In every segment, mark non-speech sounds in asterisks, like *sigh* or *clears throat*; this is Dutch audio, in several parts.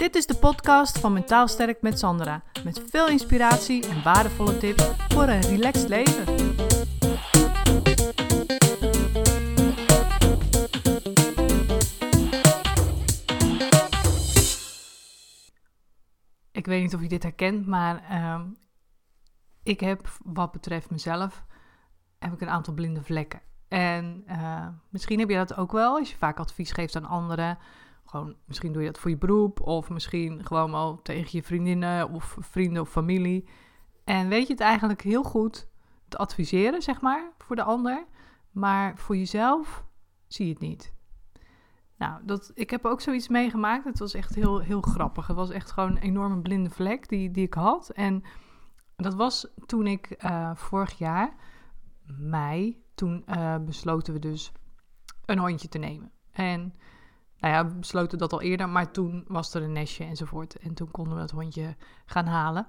Dit is de podcast van Mentaal Sterk met Sandra. Met veel inspiratie en waardevolle tips voor een relaxed leven. Ik weet niet of je dit herkent, maar ehm, ik heb wat betreft mezelf heb ik een aantal blinde vlekken. En uh, misschien heb je dat ook wel als je vaak advies geeft aan anderen. Gewoon, misschien doe je dat voor je beroep of misschien gewoon wel tegen je vriendinnen of vrienden of familie. En weet je het eigenlijk heel goed te adviseren, zeg maar, voor de ander. Maar voor jezelf zie je het niet. Nou, dat, ik heb ook zoiets meegemaakt. Het was echt heel, heel grappig. Het was echt gewoon een enorme blinde vlek die, die ik had. En dat was toen ik uh, vorig jaar, mei, toen uh, besloten we dus een hondje te nemen. En nou ja, we besloten dat al eerder, maar toen was er een nestje enzovoort. En toen konden we het hondje gaan halen.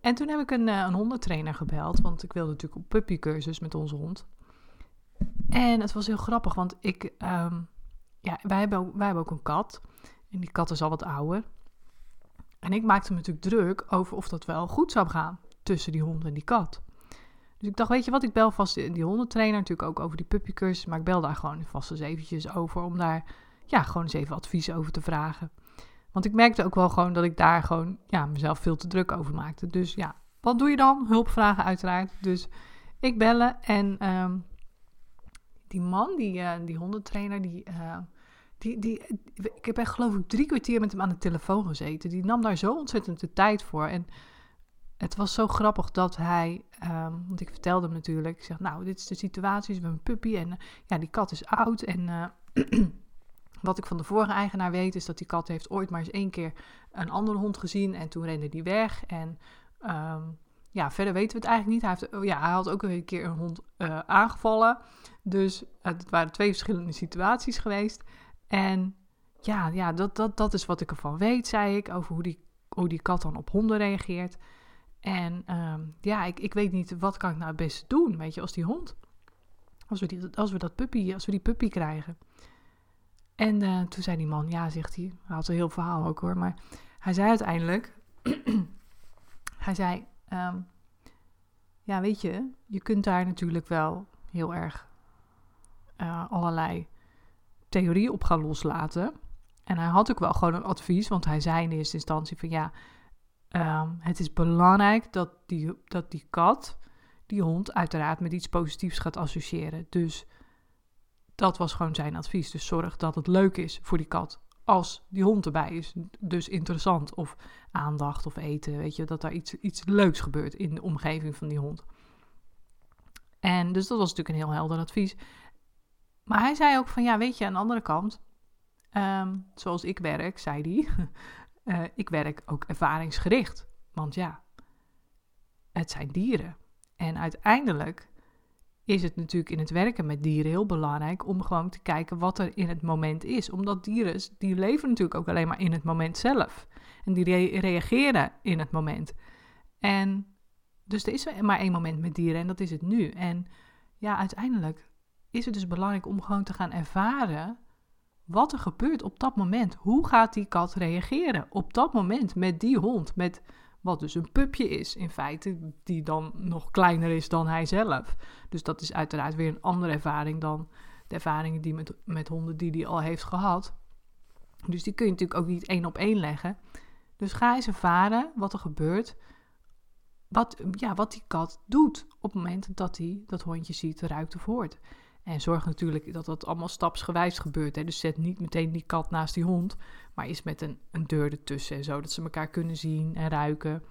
En toen heb ik een, uh, een hondentrainer gebeld, want ik wilde natuurlijk op puppycursus met onze hond. En het was heel grappig, want ik, um, ja, wij hebben, ook, wij hebben ook een kat. En die kat is al wat ouder. En ik maakte me natuurlijk druk over of dat wel goed zou gaan tussen die hond en die kat. Dus ik dacht, weet je wat, ik bel vast die hondentrainer natuurlijk ook over die puppycursus. Maar ik bel daar gewoon vast eens eventjes over om daar ja, gewoon eens even advies over te vragen. Want ik merkte ook wel gewoon dat ik daar gewoon ja, mezelf veel te druk over maakte. Dus ja, wat doe je dan? Hulpvragen uiteraard. Dus ik bellen en um, die man, die, uh, die hondentrainer, die, uh, die, die, ik heb echt geloof ik drie kwartier met hem aan de telefoon gezeten. Die nam daar zo ontzettend de tijd voor. En het was zo grappig dat hij, um, want ik vertelde hem natuurlijk, ik zeg, nou, dit is de situatie, we hebben een puppy en uh, ja, die kat is oud en *clears throat* wat ik van de vorige eigenaar weet, is dat die kat heeft ooit maar eens één keer een andere hond gezien en toen rende die weg. En um, ja, verder weten we het eigenlijk niet. Hij, heeft, ja, hij had ook een keer een hond uh, aangevallen. Dus het waren twee verschillende situaties geweest. En ja, ja dat, dat, dat is wat ik ervan weet, zei ik, over hoe die, hoe die kat dan op honden reageert. En um, ja, ik, ik weet niet, wat kan ik nou het beste doen, weet je, als die hond. Als we, die, als we, dat puppy, als we die puppy krijgen. En uh, toen zei die man, ja, zegt hij, hij had een heel verhaal ook hoor, maar hij zei uiteindelijk, *clears throat* hij zei, um, ja, weet je, je kunt daar natuurlijk wel heel erg uh, allerlei theorieën op gaan loslaten. En hij had ook wel gewoon een advies, want hij zei in eerste instantie van ja, um, het is belangrijk dat die, dat die kat, die hond, uiteraard met iets positiefs gaat associëren. Dus dat was gewoon zijn advies. Dus zorg dat het leuk is voor die kat als die hond erbij is. Dus interessant of aandacht of eten. Weet je, dat daar iets, iets leuks gebeurt in de omgeving van die hond. En dus dat was natuurlijk een heel helder advies. Maar hij zei ook van ja, weet je, aan de andere kant, um, zoals ik werk, zei hij, uh, *laughs* ik werk ook ervaringsgericht. Want ja, het zijn dieren. En uiteindelijk is het natuurlijk in het werken met dieren heel belangrijk om gewoon te kijken wat er in het moment is. Omdat dieren, die leven natuurlijk ook alleen maar in het moment zelf. En die re reageren in het moment. En dus er is maar één moment met dieren en dat is het nu. En ja, uiteindelijk is het dus belangrijk om gewoon te gaan ervaren wat er gebeurt op dat moment. Hoe gaat die kat reageren op dat moment met die hond? Met wat dus een pupje is in feite, die dan nog kleiner is dan hij zelf. Dus dat is uiteraard weer een andere ervaring dan de ervaringen die met, met honden die hij al heeft gehad. Dus die kun je natuurlijk ook niet één op één leggen. Dus ga eens ervaren wat er gebeurt. Wat, ja, wat die kat doet op het moment dat hij dat hondje ziet, ruikt of hoort. En zorg natuurlijk dat dat allemaal stapsgewijs gebeurt. Hè. Dus zet niet meteen die kat naast die hond, maar is met een, een deur ertussen en zo, dat ze elkaar kunnen zien en ruiken.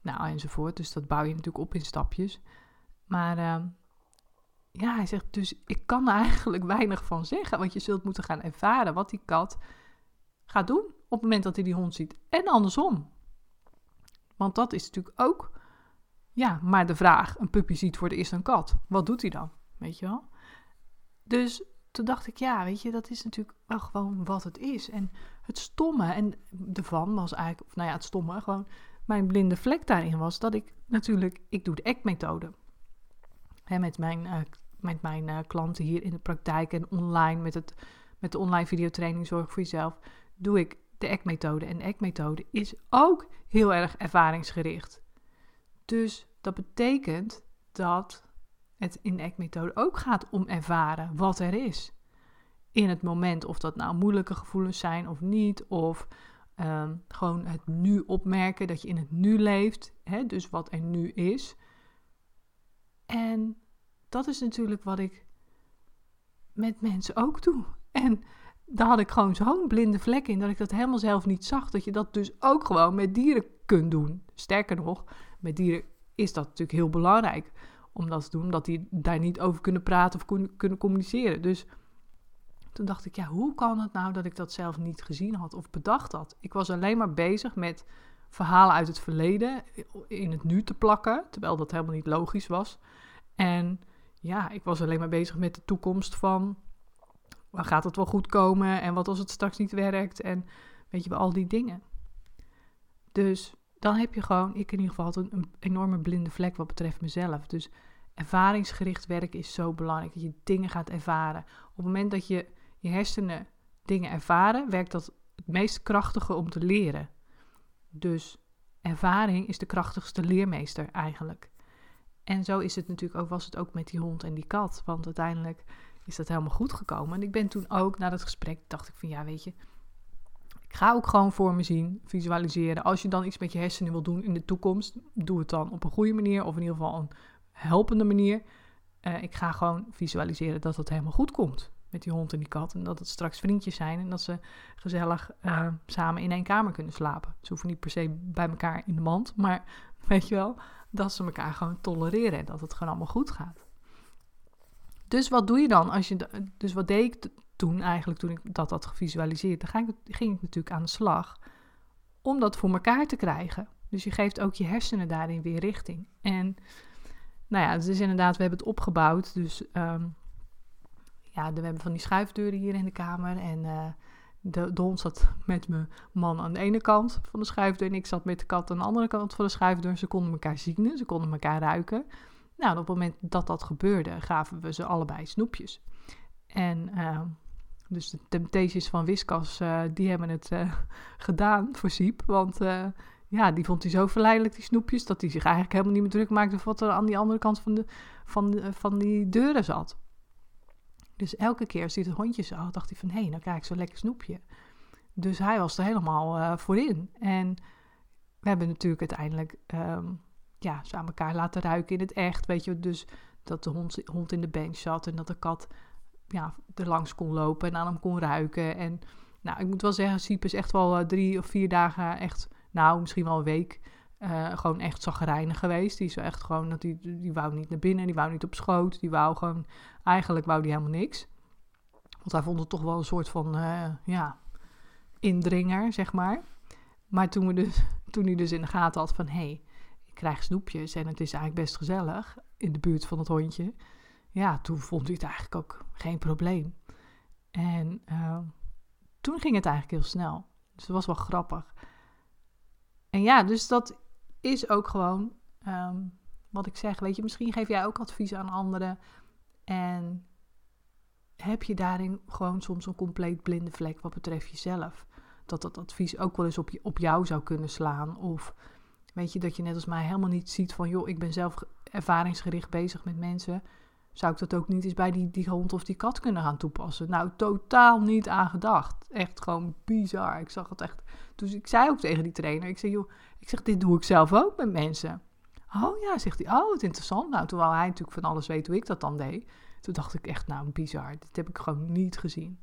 Nou, enzovoort. Dus dat bouw je natuurlijk op in stapjes. Maar uh, ja, hij zegt dus, ik kan er eigenlijk *laughs* weinig van zeggen, want je zult moeten gaan ervaren wat die kat gaat doen op het moment dat hij die hond ziet. En andersom. Want dat is natuurlijk ook, ja, maar de vraag, een puppy ziet voor het eerst een kat. Wat doet hij dan? Weet je wel? Dus toen dacht ik, ja, weet je, dat is natuurlijk wel gewoon wat het is. En het stomme en ervan was eigenlijk, of nou ja, het stomme, gewoon mijn blinde vlek daarin was dat ik natuurlijk, ik doe de ACT-methode. met mijn, uh, met mijn uh, klanten hier in de praktijk en online, met, het, met de online videotraining Zorg voor Jezelf, doe ik de ECK-methode. En de ECK-methode is ook heel erg ervaringsgericht. Dus dat betekent dat het in de ECK-methode ook gaat om ervaren wat er is. In het moment, of dat nou moeilijke gevoelens zijn of niet, of um, gewoon het nu opmerken, dat je in het nu leeft, hè, dus wat er nu is. En dat is natuurlijk wat ik met mensen ook doe. En daar had ik gewoon zo'n blinde vlek in dat ik dat helemaal zelf niet zag. Dat je dat dus ook gewoon met dieren kunt doen. Sterker nog, met dieren is dat natuurlijk heel belangrijk om dat te doen, omdat die daar niet over kunnen praten of kunnen communiceren. Dus toen dacht ik, ja, hoe kan het nou dat ik dat zelf niet gezien had of bedacht had? Ik was alleen maar bezig met verhalen uit het verleden in het nu te plakken, terwijl dat helemaal niet logisch was. En ja, ik was alleen maar bezig met de toekomst van waar gaat het wel goed komen en wat als het straks niet werkt en weet je wel, al die dingen. Dus dan heb je gewoon, ik in ieder geval, een, een enorme blinde vlek wat betreft mezelf. Dus ervaringsgericht werken is zo belangrijk, dat je dingen gaat ervaren. Op het moment dat je je hersenen dingen ervaren, werkt dat het meest krachtige om te leren. Dus ervaring is de krachtigste leermeester eigenlijk. En zo is het natuurlijk ook, was het ook met die hond en die kat. Want uiteindelijk is dat helemaal goed gekomen. En ik ben toen ook na dat gesprek, dacht ik van ja, weet je, ik ga ook gewoon voor me zien, visualiseren. Als je dan iets met je hersenen wil doen in de toekomst, doe het dan op een goede manier of in ieder geval een helpende manier. Uh, ik ga gewoon visualiseren dat het helemaal goed komt met die hond en die kat. En dat het straks vriendjes zijn en dat ze gezellig uh, samen in één kamer kunnen slapen. Ze hoeven niet per se bij elkaar in de mand, maar *laughs* weet je wel, dat ze elkaar gewoon tolereren en dat het gewoon allemaal goed gaat. Dus wat doe je dan als je. Dus wat deed ik toen eigenlijk, toen ik dat had gevisualiseerd? Dan ging ik, ging ik natuurlijk aan de slag om dat voor elkaar te krijgen. Dus je geeft ook je hersenen daarin weer richting. En nou ja, is inderdaad, we hebben het opgebouwd. Dus um, ja, we hebben van die schuifdeuren hier in de kamer. En uh, de, hond zat met mijn man aan de ene kant van de schuifdeur. En ik zat met de kat aan de andere kant van de schuifdeur. Ze konden elkaar zien, ze konden elkaar ruiken. Nou, op het moment dat dat gebeurde, gaven we ze allebei snoepjes. En uh, dus de Temptations van Wiskas, uh, die hebben het uh, *laughs* gedaan voor Siep. Want ja, die vond hij zo verleidelijk, die snoepjes, dat hij zich eigenlijk helemaal niet meer druk maakte wat er aan die andere kant van, de, van, van die deuren zat. Dus elke keer als hij het hondje zag, dacht hij van... hé, hey, nou krijg ik zo'n lekker snoepje. Dus hij was er helemaal uh, voor in. En we hebben natuurlijk uiteindelijk um, ja, ze aan elkaar laten ruiken in het echt. Weet je, dus dat de hond, hond in de bench zat en dat de kat ja, er langs kon lopen en aan hem kon ruiken. En nou, ik moet wel zeggen, Siep is echt wel uh, drie of vier dagen echt... nou, misschien wel een week... Uh, gewoon echt zagrijnig geweest. Die is echt gewoon, dat die, die wou niet naar binnen, die wou niet op schoot, die wou gewoon Eigenlijk wou hij helemaal niks. Want hij vond het toch wel een soort van, uh, ja, indringer, zeg maar. Maar toen, we dus, *laughs* toen hij dus in de gaten had van, hé, hey, ik krijg snoepjes en het is eigenlijk best gezellig in de buurt van het hondje. Ja, toen vond hij het eigenlijk ook geen probleem. En uh, toen ging het eigenlijk heel snel. Dus dat was wel grappig. En ja, dus dat is ook gewoon um, wat ik zeg. Weet je, misschien geef jij ook advies aan anderen. En heb je daarin gewoon soms een compleet blinde vlek wat betreft jezelf? Dat dat advies ook wel eens op, je, op jou zou kunnen slaan. Of weet je, dat je net als mij helemaal niet ziet van... joh, ik ben zelf ervaringsgericht bezig met mensen. Zou ik dat ook niet eens bij die, die hond of die kat kunnen gaan toepassen? Nou, totaal niet aan gedacht. Echt gewoon bizar. Ik zag het echt... Dus ik zei ook tegen die trainer, ik zei, joh, ik zeg, dit doe ik zelf ook met mensen. Oh ja, zegt hij. Oh, wat interessant. Nou, terwijl hij natuurlijk van alles weet hoe ik dat dan deed. Toen dacht ik echt, nou, bizar. Dit heb ik gewoon niet gezien.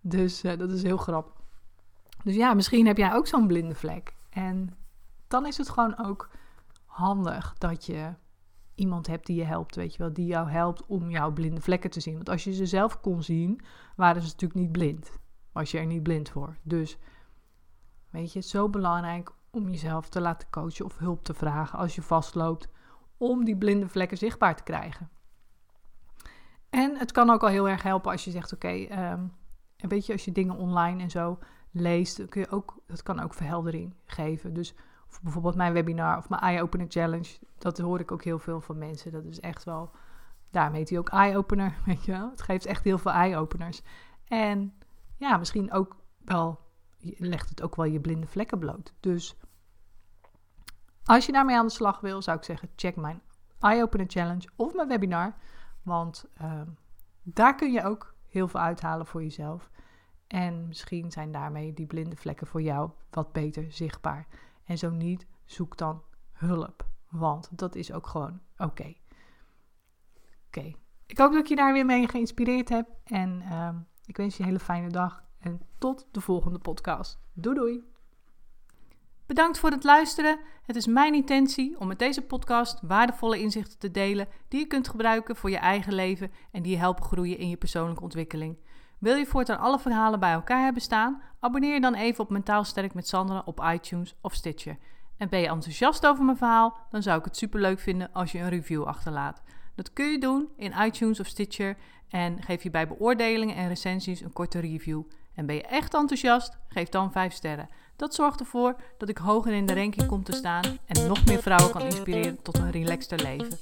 Dus uh, dat is heel grappig. Dus ja, misschien heb jij ook zo'n blinde vlek. En dan is het gewoon ook handig dat je iemand hebt die je helpt, weet je wel, die jou helpt om jouw blinde vlekken te zien. Want als je ze zelf kon zien, waren ze natuurlijk niet blind. Was je er niet blind voor. Dus weet je, het is zo belangrijk om jezelf te laten coachen of hulp te vragen als je vastloopt, om die blinde vlekken zichtbaar te krijgen. En het kan ook al heel erg helpen als je zegt: Oké, ehm, weet je, als je dingen online en zo leest, kun je ook, dat kan ook verheldering geven. Dus bijvoorbeeld mijn webinar of mijn Eye Opener Challenge, dat hoor ik ook heel veel van mensen. Dat is echt wel, daarom heet hij ook Eye Opener, *laughs* weet je wel. Het geeft echt heel veel eye openers. En ja, misschien ook wel legt het ook wel je blinde vlekken bloot. Dus als je daarmee aan de slag wil, zou ik zeggen: check mijn Eye Opener Challenge of mijn webinar. Want ehm, daar kun je ook heel veel uithalen voor jezelf. En misschien zijn daarmee die blinde vlekken voor jou wat beter zichtbaar. En zo niet, zoek dan hulp. Want dat is ook gewoon oké. Oké, ik hoop dat ik je daar weer mee geïnspireerd heb. En ehm, ik wens je een hele fijne dag. En tot de volgende podcast. Doei doei! Bedankt voor het luisteren. Het is mijn intentie om met deze podcast waardevolle inzichten te delen die je kunt gebruiken voor je eigen leven en die je helpen groeien in je persoonlijke ontwikkeling. Wil je voortaan alle verhalen bij elkaar hebben staan? Abonneer je dan even op Mentaal Sterk met Sandra op iTunes of Stitcher. En ben je enthousiast over mijn verhaal? Dan zou ik het superleuk vinden als je een review achterlaat. Dat kun je doen in iTunes of Stitcher en geef je bij beoordelingen en recensies een korte review. En ben je echt enthousiast? Geef dan 5 sterren. Dat zorgt ervoor dat ik hoger in de ranking kom te staan en nog meer vrouwen kan inspireren tot een relaxter leven.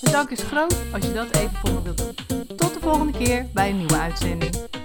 De dank is groot als je dat even voor me wilt doen. Tot de volgende keer bij een nieuwe uitzending.